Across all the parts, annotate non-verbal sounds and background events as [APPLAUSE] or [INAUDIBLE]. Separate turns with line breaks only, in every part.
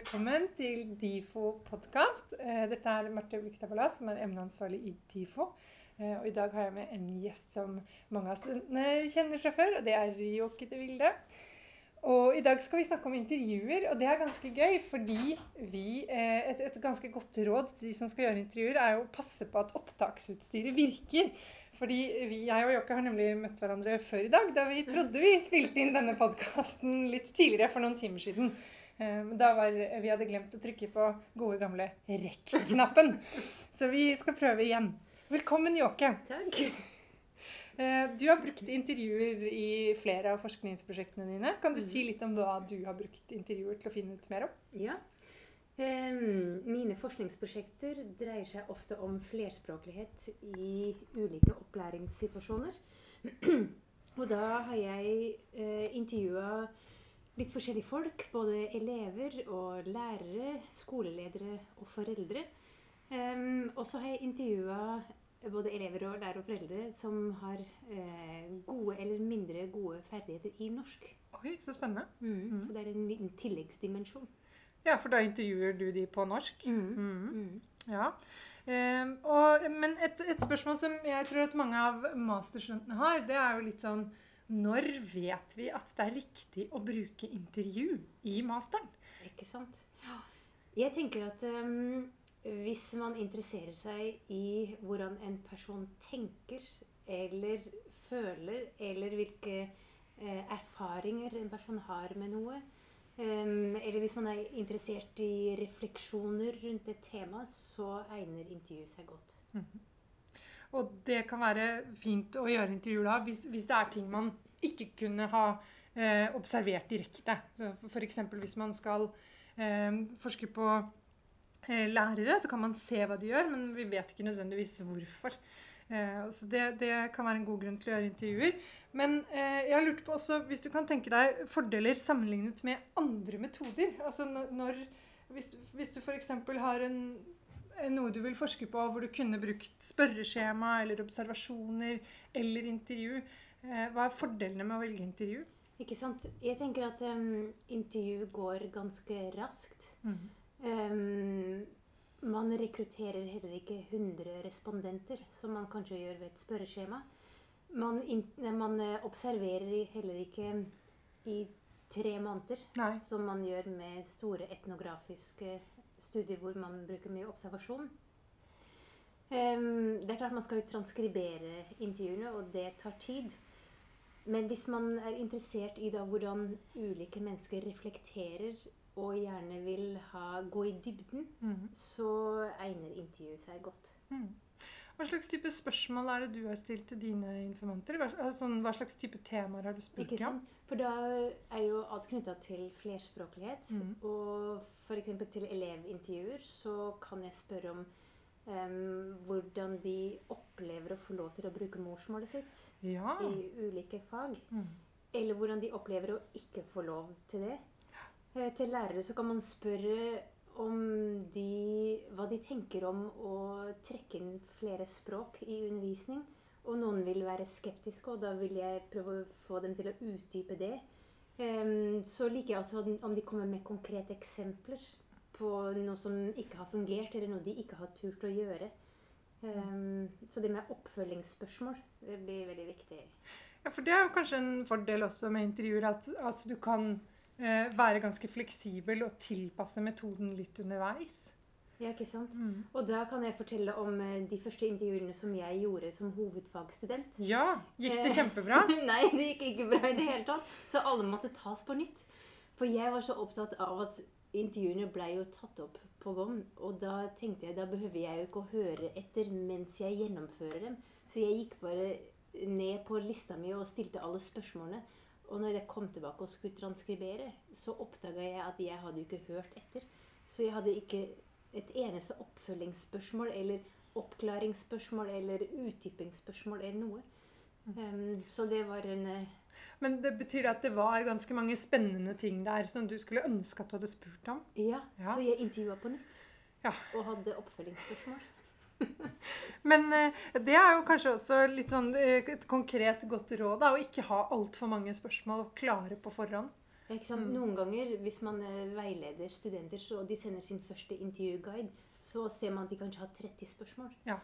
velkommen til DIFO podkast. Dette er Marte Blikstad Ballas, som er emneansvarlig i DIFO. Eh, og i dag har jeg med en gjest som mange av studentene kjenner fra før, og det er Ryoki de Vilde. Og i dag skal vi snakke om intervjuer, og det er ganske gøy, fordi vi eh, et, et ganske godt råd til de som skal gjøre intervjuer, er jo å passe på at opptaksutstyret virker. Fordi vi, jeg og Jokke har nemlig møtt hverandre før i dag, da vi trodde vi spilte inn denne podkasten litt tidligere, for noen timer siden. Ehm, da var, vi hadde glemt å trykke på gode, gamle rekk-knappen. Så vi skal prøve igjen. Velkommen, Jåke.
Takk.
Ehm, du har brukt intervjuer i flere av forskningsprosjektene dine. Kan du si mm. litt om hva du har brukt intervjuer til å finne ut mer om?
Ja. Mine forskningsprosjekter dreier seg ofte om flerspråklighet i ulike opplæringssituasjoner. [CLEARS THROAT] Og da har jeg uh, intervjua litt forskjellige folk. Både elever og lærere, skoleledere og foreldre. Um, og så har jeg intervjua både elever og lærere og foreldre som har eh, gode eller mindre gode ferdigheter i norsk.
Oi, Så spennende.
Mm. Mm. Så det er en liten tilleggsdimensjon.
Ja, for da intervjuer du de på norsk?
Mm. mm. mm.
Ja. Eh, og, men et, et, spørsmål som jeg tror at mange av masterstudentene har, det er jo litt sånn når vet vi at det er riktig å bruke intervju i masteren?
Ikke sant. Jeg tenker at um, hvis man interesserer seg i hvordan en person tenker eller føler, eller hvilke uh, erfaringer en person har med noe, um, eller hvis man er interessert i refleksjoner rundt et tema, så egner intervju seg godt. Mm -hmm.
Og det kan være fint å gjøre intervjuer da, hvis, hvis, det er ting man ikke kunne ha eh, observert direkte. F.eks. hvis man skal eh, forske på eh, lærere, så kan man se hva de gjør, men vi vet ikke nødvendigvis hvorfor. Eh, så det, det, kan være en god grunn til å gjøre intervjuer. Men eh, jeg har lurt på også, hvis du kan tenke deg fordeler sammenlignet med andre metoder. Altså når, hvis, hvis du f.eks. har en noe du vil forske på hvor du kunne brukt spørreskjema eller observasjoner eller intervju. Eh, hva er fordelene med å velge intervju?
Ikke sant. Jeg tenker at um, intervju går ganske raskt. Mm. Um, man rekrutterer heller ikke 100 respondenter, som man kanskje gjør ved et spørreskjema. Man, in, man eh, observerer heller ikke i tre måneder, Nei. som man gjør med store etnografiske studier hvor man bruker mye observasjon. Um, det er klart Man skal jo transkribere intervjuene, og det tar tid. Men hvis man er interessert i da hvordan ulike mennesker reflekterer og gjerne vil ha, gå i dybden, mm. så egner intervjuet seg godt. Mm.
Hva slags type spørsmål er det du har stilt til dine informanter? Hva, altså, hva slags type temaer har du spurt om?
For da er jo alt knytta til flerspråklighet. Mm. Og f.eks. til elevintervjuer så kan jeg spørre om um, hvordan de opplever å få lov til å bruke morsmålet sitt
ja.
i ulike fag. Mm. Eller hvordan de opplever å ikke få lov til det. Eh, til lærere så kan man spørre om de, hva de tenker om å trekke inn flere språk i undervisning. Og noen vil være skeptiske, og da vil jeg prøve å få dem til å utdype det. Um, så liker jeg også om de kommer med konkrete eksempler på noe som ikke har fungert, eller noe de ikke har turt å gjøre. Um, så det med oppfølgingsspørsmål det blir veldig viktig.
Ja, for det er jo kanskje en fordel også med intervjuer, at, at du kan eh, være ganske fleksibel og tilpasse metoden litt underveis.
Ja, ikke sant? Mm. Og da kan jeg fortelle om eh, de første intervjuene som jeg gjorde som hovedfagsstudent.
Ja, Gikk det kjempebra? [LAUGHS]
Nei, det gikk ikke bra i det hele tatt. Så alle måtte tas på nytt. For jeg var så opptatt av at intervjuene ble jo tatt opp på bånd. Og da tenkte jeg da behøver jeg jo ikke å høre etter mens jeg gjennomfører dem. Så jeg gikk bare ned på lista mi og stilte alle spørsmålene. Og når jeg kom tilbake og skulle transkribere, så oppdaga jeg at jeg hadde jo ikke hørt etter. Så jeg hadde ikke et eneste oppfølgingsspørsmål eller oppklaringsspørsmål eller utdypingsspørsmål eller noe. Um, så det var en uh,
Men det betyr at det var ganske mange spennende ting der som du skulle ønske at du hadde spurt om?
Ja, ja. så jeg intervjua på nytt. Ja. Og hadde oppfølgingsspørsmål. [LAUGHS]
Men eh, det er jo kanskje også litt sånn eh, et konkret godt råd da, å ikke ha altfor mange spørsmål klare på forhånd. Mm.
Noen ganger hvis man eh, veileder studenter og de sender sin første intervjuguide, så ser man at de kanskje har 30 spørsmål.
Ja.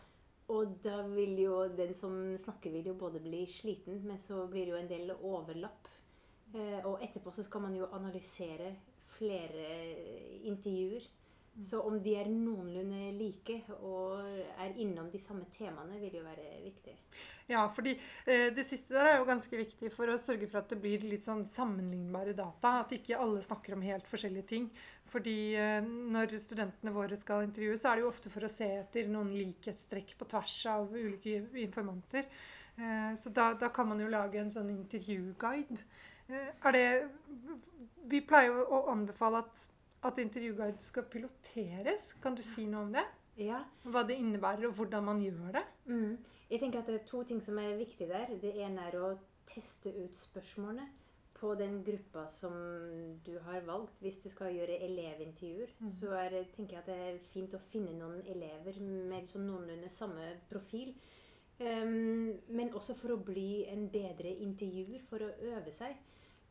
Og da vil jo den som snakker, vil jo både bli sliten, men så blir det jo en del overlapp. Og etterpå så skal man jo analysere flere intervjuer. Så om de er noenlunde like og er innom de samme temaene, vil jo være viktig.
Ja, fordi eh, det siste der er jo ganske viktig for å sørge for at det blir litt sånn sammenlignbare data. At ikke alle snakker om helt forskjellige ting. Fordi eh, når studentene våre skal intervjue, så er det jo ofte for å se etter noen likhetstrekk på tvers av ulike informanter. Eh, så da, da kan man jo lage en sånn intervjuguide. Eh, er det Vi pleier jo å anbefale at, at intervjuguide skal piloteres. Kan du si noe om det?
Ja,
Hva det innebærer, og hvordan man gjør det?
Mm. Jeg tenker at Det er to ting som er viktig der. Det ene er å teste ut spørsmålene på den gruppa som du har valgt. Hvis du skal gjøre elevintervjuer,
Mm.
så er, det- tenker jeg at det er fint å finne noen elever med liksom noenlunde samme profil. Um, men også for å bli en bedre intervjuer, for å øve seg.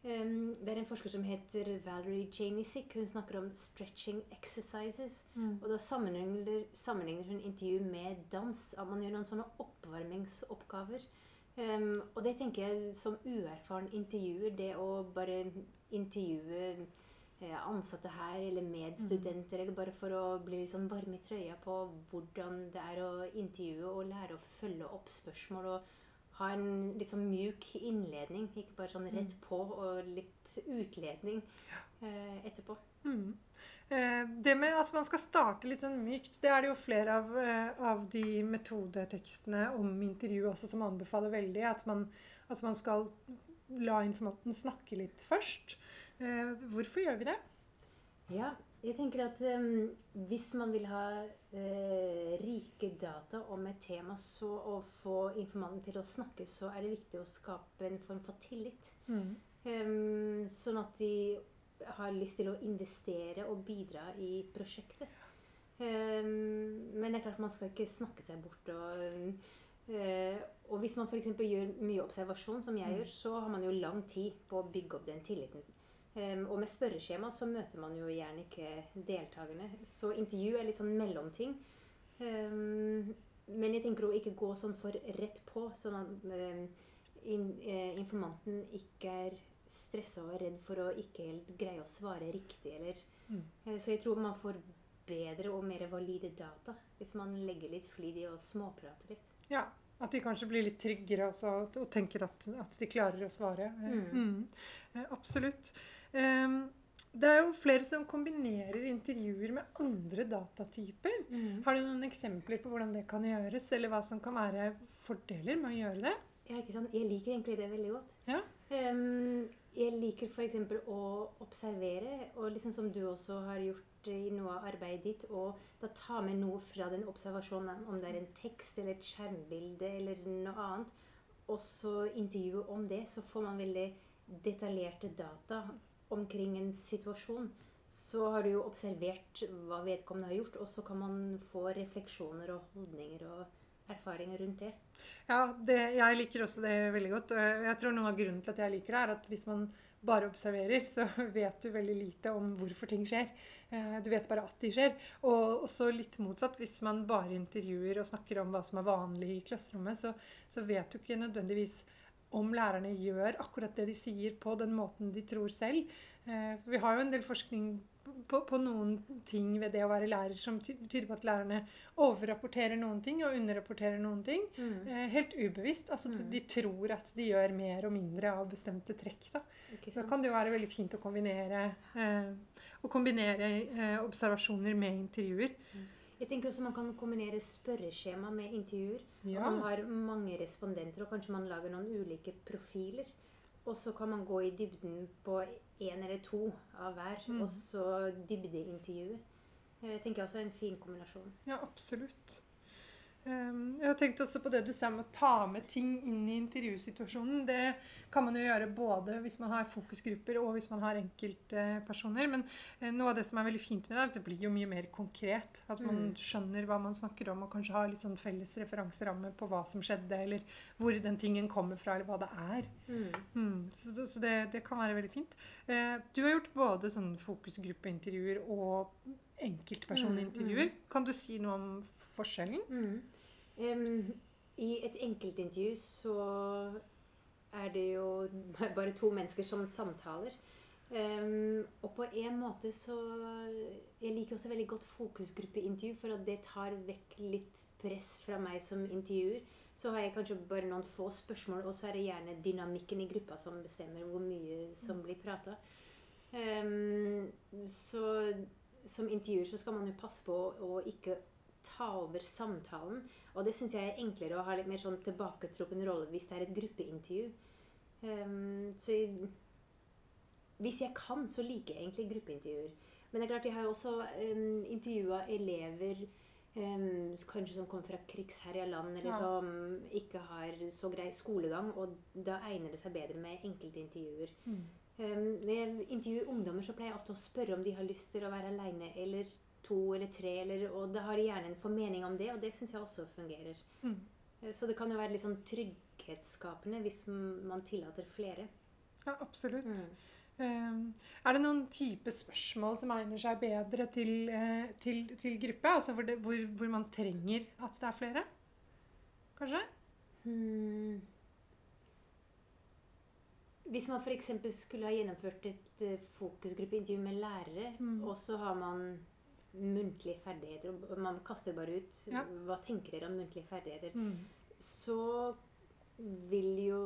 Um, det er en forsker som heter Valerie Janisic. Hun snakker om 'stretching exercises'. Og da sammenligner, sammenligner hun intervju med dans. At man gjør noen sånne oppvarmingsoppgaver. Um, og det tenker jeg som uerfaren intervjuer, det å bare intervjue eh, ansatte her eller medstudenter, eller bare for å bli sånn varm i trøya på hvordan det er å intervjue og lære å følge opp spørsmål og ha en litt sånn mjuk innledning. Ikke bare sånn rett på og litt utledning eh, etterpå.
Mm. Eh, det med at man skal starte litt sånn mykt, det er det jo flere av, eh, av de metodetekstene om intervju også som anbefaler veldig. At man, at man skal la informanten snakke litt først. Eh, hvorfor gjør vi det?
Ja, jeg tenker at um, hvis man vil ha uh, rike data om et tema, så å få informanten til å snakke, så er det viktig å skape en form for tillit. Um, sånn at de har lyst til å investere og bidra i prosjektet. Um, men det er klart man skal ikke snakke seg bort. Og, eh, og hvis man f.eks. gjør mye observasjon, som jeg
Mm.
gjør, så har man jo lang tid på å bygge opp den tilliten. Um, og med spørreskjema så møter man jo gjerne ikke deltakerne. Så intervju er litt sånn mellomting. Um, men jeg tenker å ikke gå sånn for rett på, sånn at um, in, uh, informanten ikke er stressa og redd for å ikke helt greie å svare riktig. Eller,
Mm.
uh, så jeg tror man får bedre og mer valide data hvis man legger litt flid i å småprate litt.
Ja, At de kanskje blir litt tryggere også, og- og tenker at, at de klarer å svare.
Mm.
mm. Eh, absolutt. Um, det er jo flere som kombinerer intervjuer med andre datatyper. Har du noen eksempler på hvordan det kan gjøres, eller hva som kan være fordeler med å gjøre det?
Ja, ikke sant? Jeg liker egentlig det veldig godt.
Ja.
Um, jeg liker f.eks. å observere, og liksom som du også har gjort i noe av arbeidet ditt, og da ta med noe fra den observasjonen, om det er en tekst eller et skjermbilde eller noe annet, og så intervjue om det, så får man veldig detaljerte data omkring en situasjon. Så har du jo observert hva vedkommende har gjort, og så kan man få refleksjoner og holdninger og erfaringer rundt det.
Ja, det, jeg liker også det veldig godt. og Jeg tror noe av grunnen til at jeg liker det, er at hvis man bare observerer, så [LAUGHS] vet du veldig lite om hvorfor ting skjer. Eh, Du vet bare at de skjer. Og også litt motsatt. Hvis man bare intervjuer og snakker om hva som er vanlig i klasserommet, så, så vet du ikke nødvendigvis om lærerne gjør akkurat det de sier på den måten de tror selv. Eh, Vi har jo en del forskning på, på noen ting ved det å være lærer som tyder på at lærerne overrapporterer noen ting og underrapporterer noen ting. Eh, helt ubevisst. Altså
Mm.
De tror at de gjør mer og mindre av bestemte trekk. da. Så kan det jo være veldig fint å kombinere, eh, å kombinere eh, observasjoner med intervjuer.
Jeg tenker også Man kan kombinere spørreskjema med intervjuer.
Ja.
Man har mange respondenter, og kanskje man lager noen ulike profiler. Og så kan man gå i dybden på én eller to av hver,
Mm.
og så dybdeintervjue. Jeg tenker også en fin kombinasjon.
ja, absolutt. Um, jeg har tenkt også på det du sa med å ta med ting inn i intervjusituasjonen. Det kan man jo gjøre både hvis man har fokusgrupper og hvis man har enkeltpersoner. Men eh, noe av det som er veldig fint med det, er at det blir jo mye mer konkret. At man
Mm.
skjønner hva man snakker om, og kanskje har litt sånn felles referanseramme på hva som skjedde, eller hvor den tingen kommer fra, eller hva det er.
Mm.
Mm, så så- det, det kan være veldig fint. Eh, du har gjort både sånn fokusgruppeintervjuer og enkeltpersonintervjuer. Kan du si noe om forskjellen?
Mm. Em, I et enkeltintervju så er det jo [LAUGHS] bare to mennesker som samtaler. Um, og på en måte så Jeg liker også veldig godt fokusgruppeintervju, for at det tar vekk litt press fra meg som intervjuer. Så har jeg kanskje bare noen få spørsmål, og så er det gjerne dynamikken i gruppa som bestemmer hvor mye som blir prata. så som intervjuer så skal man jo passe på å ikke ta over samtalen. Og det syns jeg er enklere å ha litt mer sånn tilbaketrukken rolle hvis det er et gruppeintervju. Um, så jeg, hvis jeg kan, så liker jeg egentlig gruppeintervjuer. Men det er klart, jeg har jo også um, intervjua elever um, kanskje som kommer fra krigsherja land, eller
Ja.
som ikke har så grei skolegang. Og da egner det seg bedre med enkeltintervjuer.
Mm.
Um, når jeg intervjuer ungdommer, så pleier jeg ofte å spørre om de har lyst til å være aleine eller to eller tre. Eller, og da har de gjerne en formening om det, og det syns jeg også fungerer.
Mm.
Eh, Så det kan jo være litt sånn trygghetsskapende hvis man tillater flere.
Ja, absolutt.
Mm.
Um, er det noen type spørsmål som egner seg bedre til, uh, til, til gruppe? Altså hvor, det, hvor, hvor man trenger at det er flere? Kanskje?
Hmm. Hvis man f.eks. skulle ha gjennomført et uh, fokusgruppeintervju med lærere,
Mm.
og så har man muntlige ferdigheter, og man kaster bare ut
Ja.
Hva tenker dere om muntlige ferdigheter?
Mm.
så vil jo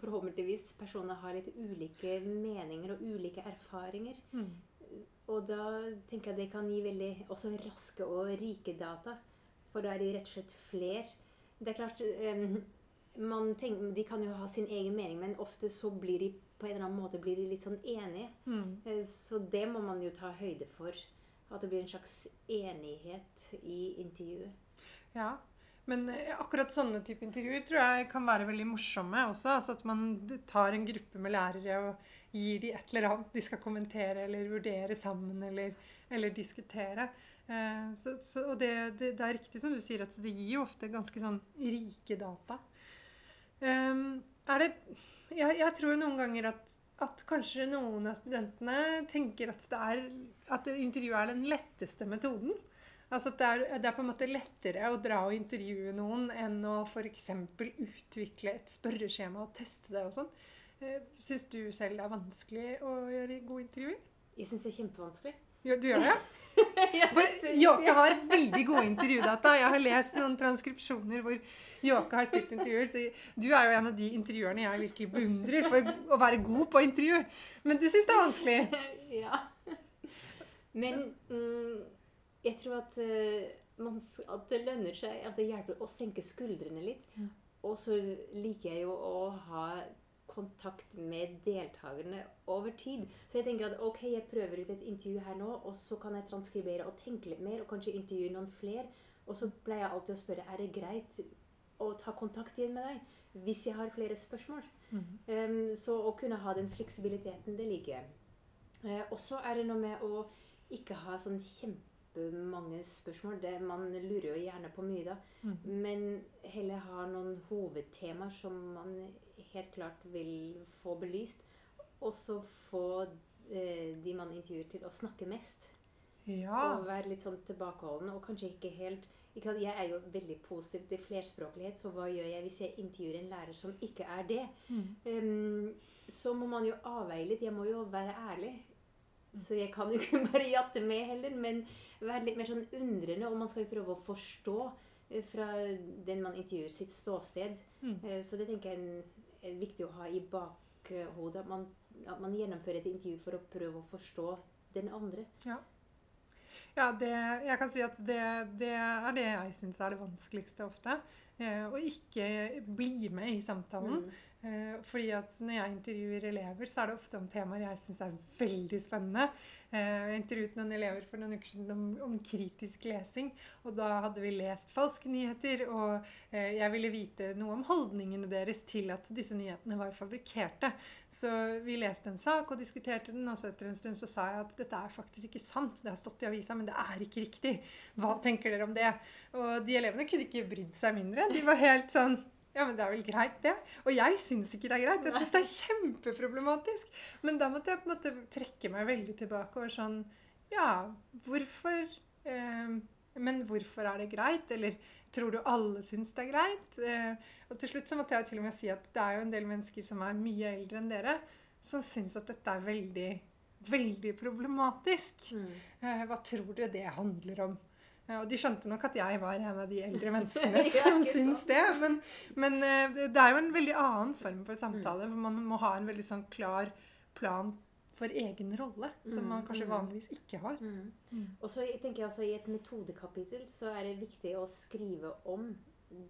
forhåpentligvis personer ha litt ulike meninger og ulike erfaringer.
Mm.
Og da tenker jeg det kan gi veldig også raske og rike data. For da er de rett og slett fler. Det er klart um, man tenker, De kan jo ha sin egen mening, men ofte så blir de på en eller annen måte litt sånn enige.
Mm.
Eh, Så det må man jo ta høyde for. At det blir en slags enighet i intervjuet.
Ja. Men eh, akkurat sånne type intervjuer tror jeg kan være veldig morsomme også. Altså at man tar en gruppe med lærere og gir de et eller annet de skal kommentere eller vurdere sammen eller, eller diskutere. Eh, så, så, og det, det, det er riktig som du sier, at det gir jo ofte ganske sånn rike data. Um, er det jeg, jeg tror noen ganger at, at kanskje noen av studentene tenker at, det er, at intervjuet er den letteste metoden. Altså det er, det er på en måte lettere å dra og intervjue noen enn å f.eks. utvikle et spørreskjema og teste det og sånn. Eh, Syns du selv det er vanskelig å gjøre gode intervjuer?
Jeg syns det er kjempevanskelig.
Du gjør det?
ja, [LAUGHS]
For Jåke har veldig gode intervjudata. Jeg har lest noen transkripsjoner hvor Jåke har stilt intervjuer. Så du er jo en av de intervjuerne jeg virkelig beundrer for å være god på intervju. Men du syns det er vanskelig? [LAUGHS]
ja. Men mm, jeg tror at, eh, man, at det lønner seg, at det hjelper å senke skuldrene litt. Og så liker jeg jo å ha kontakt med deltakerne over tid. Så jeg tenker at ok, jeg prøver ut et intervju her nå, og så kan jeg transkribere og tenke litt mer, og kanskje intervjue noen flere. Og så pleier jeg alltid å spørre er det greit å ta kontakt igjen med deg hvis jeg har flere spørsmål. Um, så å kunne ha den fleksibiliteten, det liker jeg. Uh, og så er det noe med å ikke ha sånn kjempemange spørsmål. Det, man lurer jo gjerne på mye da.
Mhm.
Men heller ha noen hovedtemaer som man helt klart vil få belyst. Og så få eh, de man intervjuer til å snakke mest.
Ja.
Og være litt sånn tilbakeholden. Og kanskje ikke helt ikke? Jeg er jo veldig positiv til flerspråklighet, så hva gjør jeg hvis jeg intervjuer en lærer som ikke er det?
Mm.
Um, så må man jo avveie litt. Jeg må jo være ærlig. Så jeg kan jo ikke [LAUGHS] bare jatte med heller, men være litt mer sånn undrende. Og man skal jo prøve å forstå eh, fra den man intervjuer, sitt ståsted.
Mm.
Eh, Så det tenker jeg er, en, er viktig å ha i bakhodet. At man, at man gjennomfører et intervju for å prøve å forstå den andre.
Ja, det, jeg kan si at det, det er det jeg syns er det vanskeligste ofte. eh, å ikke bli med i samtalen.
Mm.
Eh, fordi at når jeg intervjuer elever, så er det ofte om temaer jeg syns er veldig spennende. Eh, jeg intervjuet noen elever for noen uker siden om, om kritisk lesing. Og da hadde vi lest falske nyheter, og eh, jeg ville vite noe om holdningene deres til at disse nyhetene var fabrikkerte. Så vi leste en sak og diskuterte den, og så etter en stund så sa jeg at dette er faktisk ikke sant. Det har stått i avisa, men det er ikke riktig. Hva tenker dere om det? Og de elevene kunne ikke brydd seg mindre. De var helt sånn ja, men det er vel greit, det. Og jeg syns ikke det er greit. Jeg syns det er kjempeproblematisk. Men da måtte jeg på en måte trekke meg veldig tilbake og sånn Ja, hvorfor eh, Men hvorfor er det greit? Eller tror du alle syns det er greit? Eh, og til slutt så måtte jeg til og med si at det er jo en del mennesker som er mye eldre enn dere, som syns at dette er veldig, veldig problematisk.
Mm.
Eh, hva tror dere det handler om? Ja, og de skjønte nok at jeg var en av de eldre menneskene [LAUGHS] som syns det. Men, men eh, det er jo en veldig annen form for samtale. For man må ha en veldig sånn klar plan for egen rolle, som
Mm,
man kanskje
mm.
vanligvis ikke har.
Mm.
Mm.
Og så tenker jeg også I et metodekapittel så er det viktig å skrive om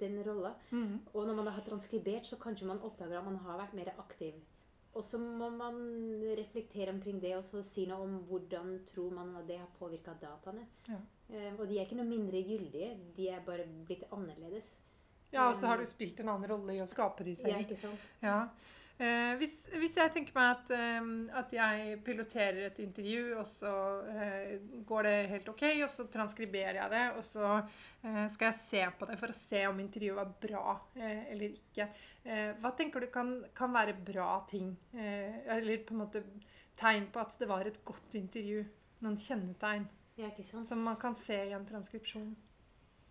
den rolla.
Mm.
Og når man har transkribert, så kanskje man oppdager at man har vært mer aktiv. Og så må man reflektere omkring det og så si noe om hvordan tror man at det har påvirka dataene.
Ja.
Eh, og de er ikke noe mindre gyldige, de er bare blitt annerledes.
Ja, og så har du spilt en annen rolle i å skape de
Ja, ikke sant?
Ja. Eh, hvis, hvis jeg tenker meg at, eh, at jeg piloterer et intervju, og så eh, går det helt OK, og så transkriberer jeg det, og så eh, skal jeg se på det for å se om intervjuet var bra eh, eller ikke. Eh, hva tenker du kan, kan være bra ting? Eh, eller på en måte tegn på at det var et godt intervju? Noen kjennetegn
Ja,
som man kan se i en transkripsjon?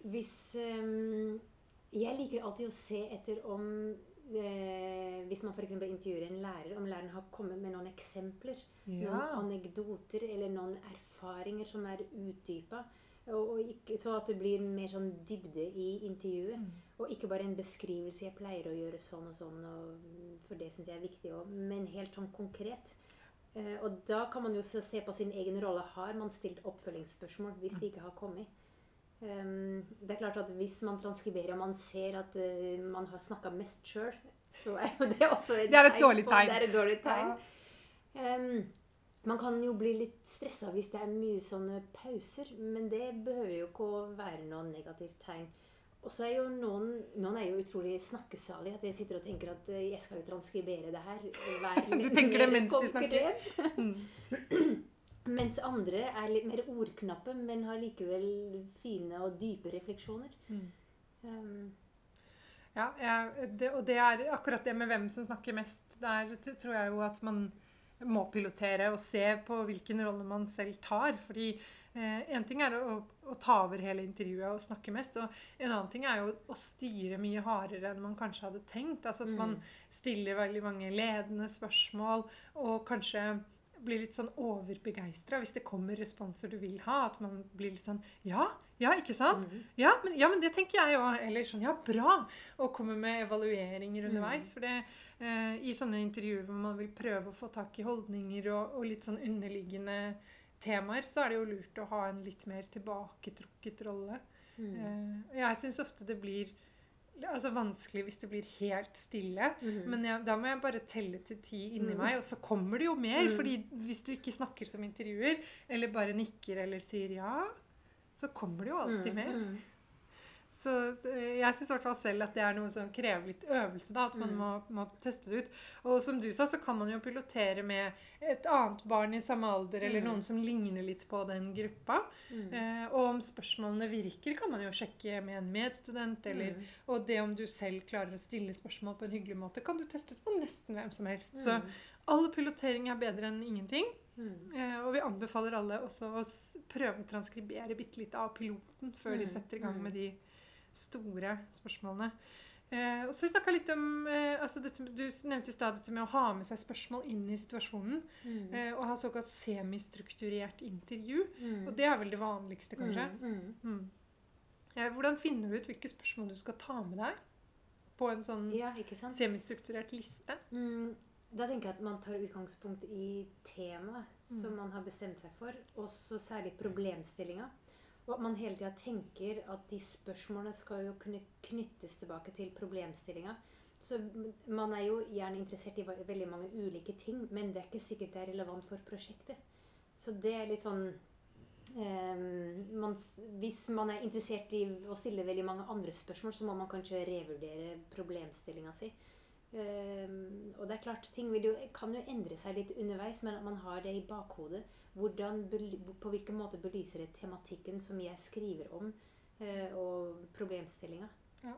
Hvis um, Jeg liker alltid å se etter om Hvis man f.eks. intervjuer en lærer, om læreren har kommet med noen eksempler. Noen anekdoter eller noen erfaringer som er utdypa. Så at det blir mer sånn dybde i intervjuet.
Mm.
Og ikke bare en beskrivelse 'jeg pleier å gjøre sånn og sånn', og, for det syns jeg er viktig òg, men helt sånn konkret. Eh, og da kan man jo se se på sin egen rolle. Har man stilt oppfølgingsspørsmål hvis de ikke har kommet? Um, det er klart at Hvis man transkriberer og man ser at eh, man har snakka mest sjøl, så er jo det også et
Det er et dårlig tegn.
Det er et dårlig tegn.
Ja.
Um, man kan jo bli litt stressa hvis det er mye sånne pauser, men det behøver jo ikke å være noe negativt tegn. Og så er jo noen, noen er jo utrolig snakkesalige. At jeg sitter og tenker at eh, jeg skal jo transkribere det her. Være [LAUGHS]
Du
litt
tenker det
mens
mens de snakker?
konkret.
Mm. [CLEARS THROAT] [CLEARS THROAT]
Mens andre er litt mer ordknappe, men har likevel fine og dype refleksjoner.
Mm.
Um,
Ja, jeg, det, og det er akkurat det med hvem som snakker mest. Der tror jeg jo at man må pilotere og se på hvilken rolle man selv tar. Fordi eh, en ting er å, å ta over hele intervjuet og snakke mest, og en annen ting er jo å styre mye hardere enn man kanskje hadde tenkt. Altså at
Mm.
man stiller veldig mange ledende spørsmål og kanskje blir litt sånn overbegeistra hvis det kommer responser du vil ha. At man blir litt sånn Ja, ja, ikke sant?
Mm.
Ja men, ja, men det tenker jeg òg. Eller sånn Ja, bra! Og komme med evalueringer underveis. For det, eh, i sånne intervjuer hvor man vil prøve å få tak i holdninger og, og litt sånn underliggende temaer, så er det jo lurt å ha en litt mer tilbaketrukket rolle.
Mm.
Eh, jeg syns ofte det blir altså, vanskelig hvis det blir helt stille.
Mhm.
Men jeg, da må jeg bare telle til ti inni
Mm.
meg, og så kommer det jo mer.
Mm.
fordi hvis du ikke snakker som intervjuer, eller bare nikker eller sier ja, så kommer det jo alltid
Mm,
mer. Så eh, jeg syns i hvert fall selv at det er noe som krever litt øvelse. da, At man
Mm.
må, må teste det ut. Og som du sa, så kan man jo pilotere med et annet barn i samme alder, eller
Mm.
noen som ligner litt på den gruppa.
Mm.
Eh, og om spørsmålene virker, kan man jo sjekke med en medstudent. eller
Mm.
og det om du selv klarer å stille spørsmål på en hyggelig måte, kan du teste ut på nesten hvem som helst. Så
Mm.
all pilotering er bedre enn ingenting.
Mm.
Eh, og vi anbefaler alle også å prøve å transkribere bitte litt av piloten før de
Mm,
setter i gang med de store spørsmålene. Eh, og så vi snakka litt om eh, altså dette, Du nevnte i stad dette med å ha med seg spørsmål inn i situasjonen.
Mm.
Eh, og ha såkalt semistrukturert intervju.
Mm.
Og det er vel det vanligste, kanskje.
Mm. Mm.
Mm. Eh, hvordan finner du ut hvilke spørsmål du skal ta med deg på en sånn
Ja,
semistrukturert liste?
Mm, da tenker jeg at man tar utgangspunkt i temaet som man har bestemt seg for, og så særlig problemstillinga. Og at man hele tida tenker at de spørsmålene skal jo kunne knyttes tilbake til problemstillinga. Så man er jo gjerne interessert i veldig mange ulike ting, men det er ikke sikkert det er relevant for prosjektet. Så det er litt sånn Um, man, Hvis man er interessert i å stille veldig mange andre spørsmål, så må man kanskje revurdere problemstillinga si. Ehm, og det er klart, ting vil jo, kan jo endre seg litt underveis, men at man har det i bakhodet. Hvordan, på hvilken måte belyser det tematikken som jeg skriver om, eh, og problemstillinga.
Ja.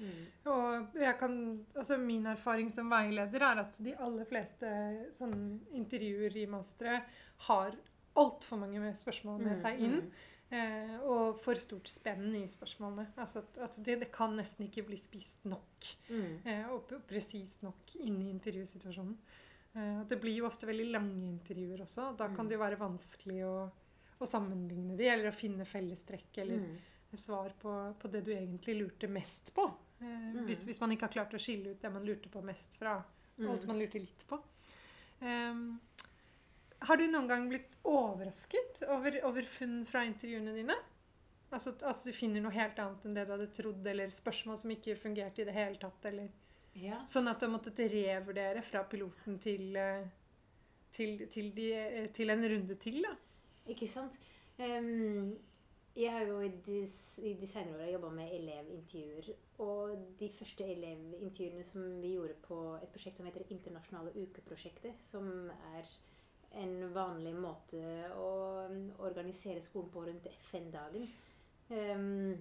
Mm.
Og jeg kan, altså min erfaring som veileder er at de aller fleste sånn intervjuer i mastere har altfor mange spørsmål med
Mm,
seg inn.
mm.
Eh, og for stort spenn i spørsmålene. Altså at, at det, det kan nesten ikke bli spist nok.
Mm.
Eh, og presist nok inn i intervjusituasjonen. Eh, det blir jo ofte veldig lange intervjuer også. og Da kan
Mm.
det jo være vanskelig å, å sammenligne de, eller å finne fellestrekk eller
Mm.
svar på, på det du egentlig lurte mest på. Eh,
Mm.
hvis, hvis man ikke har klart å skille ut det man lurte på mest fra alt
Mm.
man lurte litt på. Ehm, har du noen gang blitt overrasket over, over funn fra intervjuene dine? Altså, at- altså du finner noe helt annet enn det du hadde trodd, eller spørsmål som ikke fungerte i det hele tatt, eller
Ja.
Sånn at du har måttet revurdere fra piloten til, eh, til, til, de, eh, til en runde til, da.
Ikke sant? Um, jeg har jo i de, i de senere åra jobba med elevintervjuer. Og de første elevintervjuene som vi gjorde på et prosjekt som heter Internasjonale ukeprosjektet, som er en vanlig måte å mm, organisere skolen på rundt FN-dagen. Um,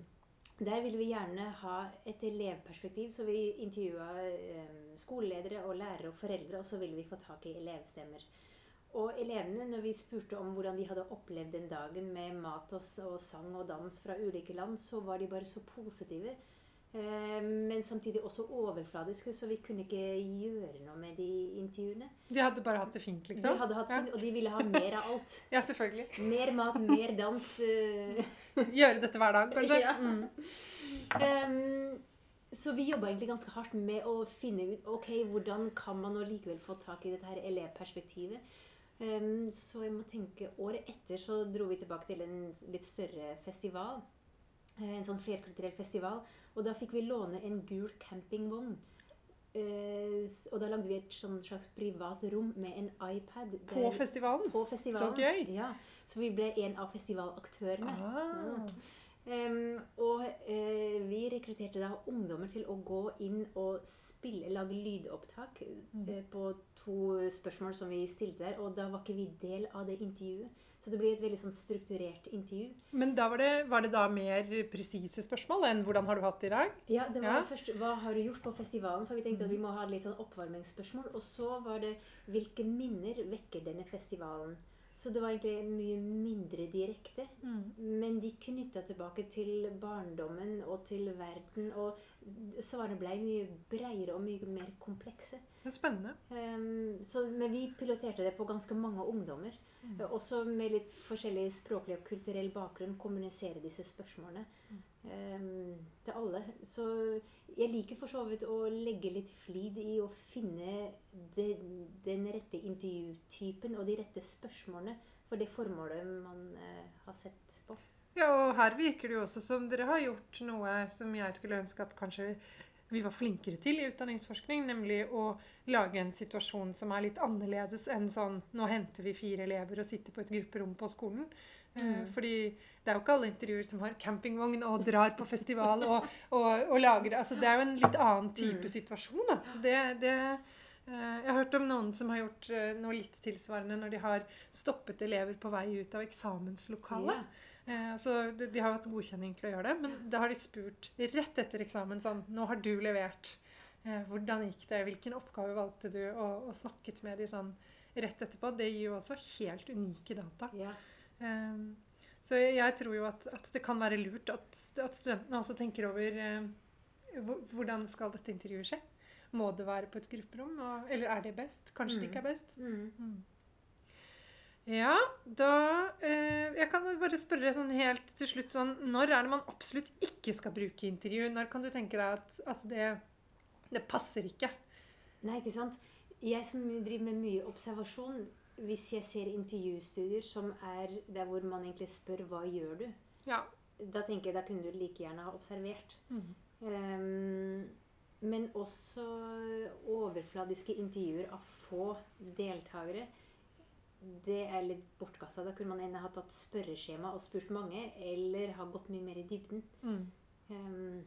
der ville vi gjerne ha et elevperspektiv, så vi intervjua um, skoleledere og lærere og foreldre, og så ville vi få tak i elevstemmer. Og elevene, når vi spurte om hvordan de hadde opplevd den dagen med mat og, og sang og dans fra ulike land, så var de bare så positive. Eh, men samtidig også overfladiske, så vi kunne ikke gjøre noe med de intervjuene.
De hadde bare hatt det fint, liksom?
De hadde hatt
Ja.
fint, Og de ville ha mer av alt. [LAUGHS]
Ja, selvfølgelig.
Mer mat, mer dans. eh, [LAUGHS]
Gjøre dette hver dag, kanskje. [LAUGHS]
Ja.
Mm.
Um, så vi jobba egentlig ganske hardt med å finne ut ok, hvordan kan man nå likevel få tak i dette her elevperspektivet. Um, så jeg må tenke Året etter så dro vi tilbake til en litt større festival. Eh, En sånn flerkulturell festival. Og da fikk vi låne en gul campingvogn. Eh, og da lagde vi et sånn slags privat rom med en iPad.
På festivalen.
på festivalen.
Så gøy.
Ja, så vi ble en av festivalaktørene.
Ah.
Em, og eh, vi rekrutterte da ungdommer til å gå inn og spille, lage lydopptak
Mm.
eh, på to spørsmål som vi stilte der. Og da var ikke vi del av det intervjuet. Så det blir et veldig sånn strukturert intervju.
Men da var det, var det da mer presise spørsmål enn 'hvordan har du hatt det i dag'?
Ja, det var
Ja.
først Hva har du gjort på festivalen? For vi tenkte at vi må ha litt sånn oppvarmingsspørsmål. Og så var det hvilke minner vekker denne festivalen? Så det var egentlig mye mindre direkte. Men de knytta tilbake til barndommen og til verden. Og svarene ble mye bredere og mye mer komplekse.
Det er spennende.
Um, så, men vi piloterte det på ganske mange ungdommer.
Mm.
Eh, Også med litt forskjellig språklig og kulturell bakgrunn kommunisere disse spørsmålene ehm, til alle. Så jeg liker for så vidt å legge litt flid i å finne den, den rette intervjutypen og de rette spørsmålene for det formålet man uh, har sett på.
Ja, og her virker det jo også som dere har gjort noe som jeg skulle ønske at kanskje vi var flinkere til i utdanningsforskning, nemlig å lage en situasjon som er litt annerledes enn sånn Nå henter vi fire elever og sitter på et grupperom på skolen. Eh,
Mm.
Fordi det er jo ikke alle intervjuer som har campingvogn og drar på festival og, og, og lager. Altså, det er jo en litt annen type
Mm.
situasjon. Da. Så det, det, eh, jeg har hørt om noen som har gjort eh, noe litt tilsvarende når de har stoppet elever på vei ut av eksamenslokalet.
Ja.
Eh, så de, har hatt godkjenning til å gjøre det, men da har de spurt rett etter eksamen sånn Nå har du levert. Eh, hvordan gikk det? Hvilken oppgave valgte du? Og, og snakket med de sånn rett etterpå. Det gir jo også helt unike data.
Ja.
Um, så jeg, tror jo at, at det kan være lurt at, at studentene også tenker over uh, hvordan skal dette intervjuet skje. Må det være på et grupperom? Og, eller er det best? Kanskje det
Mm.
ikke er best?
Mm.
Ja, da eh, Jeg kan bare spørre sånn helt til slutt sånn Når er det man absolutt ikke skal bruke intervju? Når kan du tenke deg at, at det, det passer ikke?
Nei, ikke sant? Jeg som driver med mye observasjon, hvis jeg ser intervjustudier som er der hvor man egentlig spør 'hva gjør du',
Ja.
Da tenker jeg, da kunne du like gjerne ha observert.
Mm.
Um, men også overfladiske intervjuer av få deltakere. Det er litt bortkasta. Da kunne man enten ha tatt spørreskjema og spurt mange, eller ha gått mye mer i dybden.
Mm.
Um,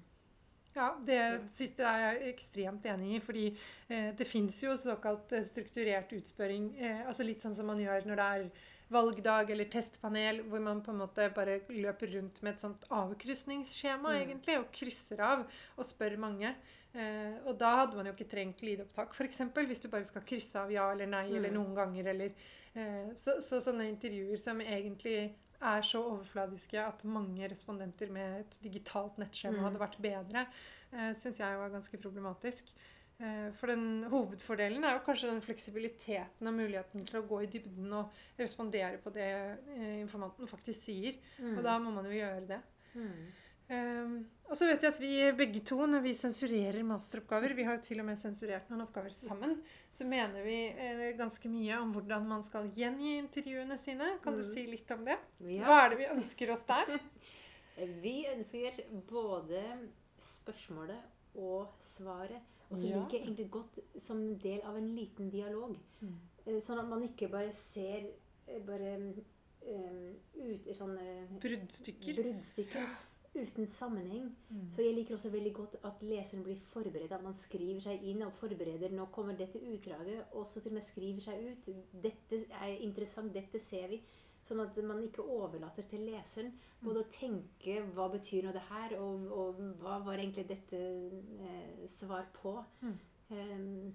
Ja, det siste er jeg ekstremt enig i. Fordi eh, det fins jo såkalt eh, strukturert utspørring. Eh, altså litt sånn som man gjør når det er valgdag eller testpanel, hvor man på en måte bare løper rundt med et sånt avkrysningsskjema
Mm.
egentlig, og krysser av og spør mange. Eh, og da hadde man jo ikke trengt lydopptak, f.eks. Hvis du bare skal krysse av ja eller nei eller
Mm.
noen ganger. Eller, eh, så, så sånne intervjuer som egentlig er så overfladiske at mange respondenter med et digitalt nettskjema
Mm.
hadde vært bedre, eh, syns jeg var ganske problematisk. Eh, for den hovedfordelen er jo kanskje den fleksibiliteten og muligheten til å gå i dybden og respondere på det eh, informanten faktisk sier.
mm,
Og da må man jo gjøre det.
mm.
Um, og så vet jeg at vi begge to, når vi sensurerer masteroppgaver Vi har jo til og med sensurert noen oppgaver sammen. Så mener vi eh, ganske mye om hvordan man skal gjengi intervjuene sine. Kan du
Mm.
si litt om det?
Ja.
Hva er det vi ønsker oss der? [LAUGHS]
Vi ønsker både spørsmålet og svaret. Og så
Ja.
liker jeg egentlig godt som del av en liten dialog.
Mm.
Eh, Sånn at man ikke bare ser eh, bare um, ut i sånne
Bruddstykker.
bruddstykker uten sammenheng.
Mm.
Så jeg liker også veldig godt at leseren blir forberedt. At man skriver seg inn og forbereder. Nå kommer dette utdraget. Og så til og med skriver seg ut. Dette er interessant. Dette ser vi. Sånn at man ikke overlater til leseren både å tenke hva betyr nå det her, og, og hva var egentlig dette eh, svar på.
Mm.
Um,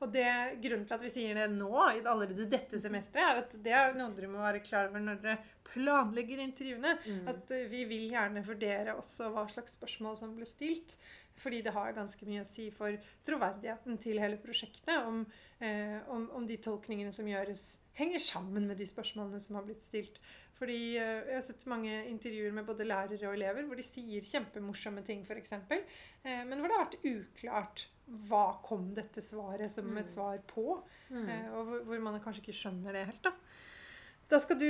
Og det, grunnen til at vi sier det nå, allerede dette semesteret, er at det er noe dere må være klar over når dere planlegger intervjuene.
mm.
At eh, vi vil gjerne vurdere også hva slags spørsmål som ble stilt. Fordi det har ganske mye å si for troverdigheten til hele prosjektet. Om, eh, om, om de tolkningene som gjøres, henger sammen med de spørsmålene som har blitt stilt. Fordi eh, Jeg har sett mange intervjuer med både lærere og elever hvor de sier kjempemorsomme ting, f.eks. Eh, men hvor det har vært uklart hva kom dette svaret som
Mm.
et svar på.
mm.
Eh, og hvor, man kanskje ikke skjønner det helt. Da Da skal du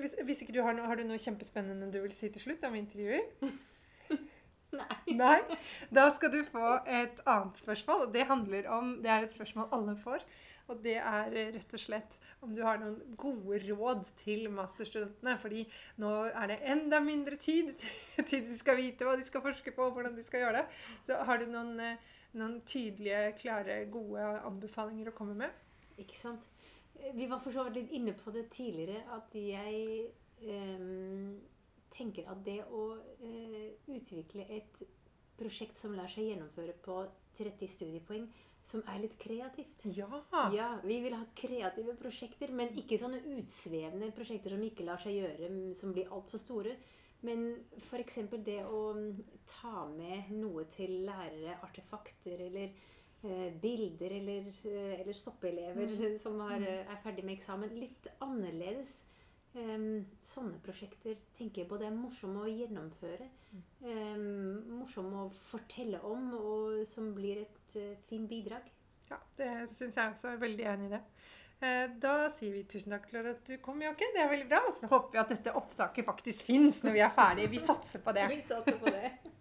hvis, hvis ikke du har noe, har du noe kjempespennende du vil si til slutt om intervjuer? [LAUGHS]
Nei.
Nei? Da skal du få et annet spørsmål. og Det handler om, det er et spørsmål alle får. Og det er rett og slett om du har noen gode råd til masterstudentene. Fordi nå er det enda mindre tid [LAUGHS] til de skal vite hva de skal forske på, og hvordan de skal gjøre det. Så har du noen, eh, noen tydelige, klare, gode anbefalinger å komme med?
Ikke sant? Eh, Vi var for så vidt litt inne på det tidligere, at jeg ehm, tenker at det å eh, utvikle et prosjekt som lar seg gjennomføre på 30 studiepoeng, som er litt kreativt.
Ja!
Ja, vi vil ha kreative prosjekter, men ikke sånne utsvevende prosjekter som ikke lar seg gjøre, som blir altfor store. Men f.eks. det å mm, ta med noe til lærere, artefakter eller eh, bilder, eller, eh, eller stoppelever som har, eh, er ferdig med eksamen. Litt annerledes. Em, sånne prosjekter tenker jeg på. Det er morsomme å gjennomføre, Um, morsomme å fortelle om, og som blir et uh, fint bidrag.
Ja, det syns jeg også. Er veldig enig i det. Uh, Da sier vi tusen takk til at du kom, Jokke. Det er veldig bra. Og så håper vi at dette opptaket faktisk fins når vi er ferdige. Vi satser på det. [LAUGHS]
Vi satser på det.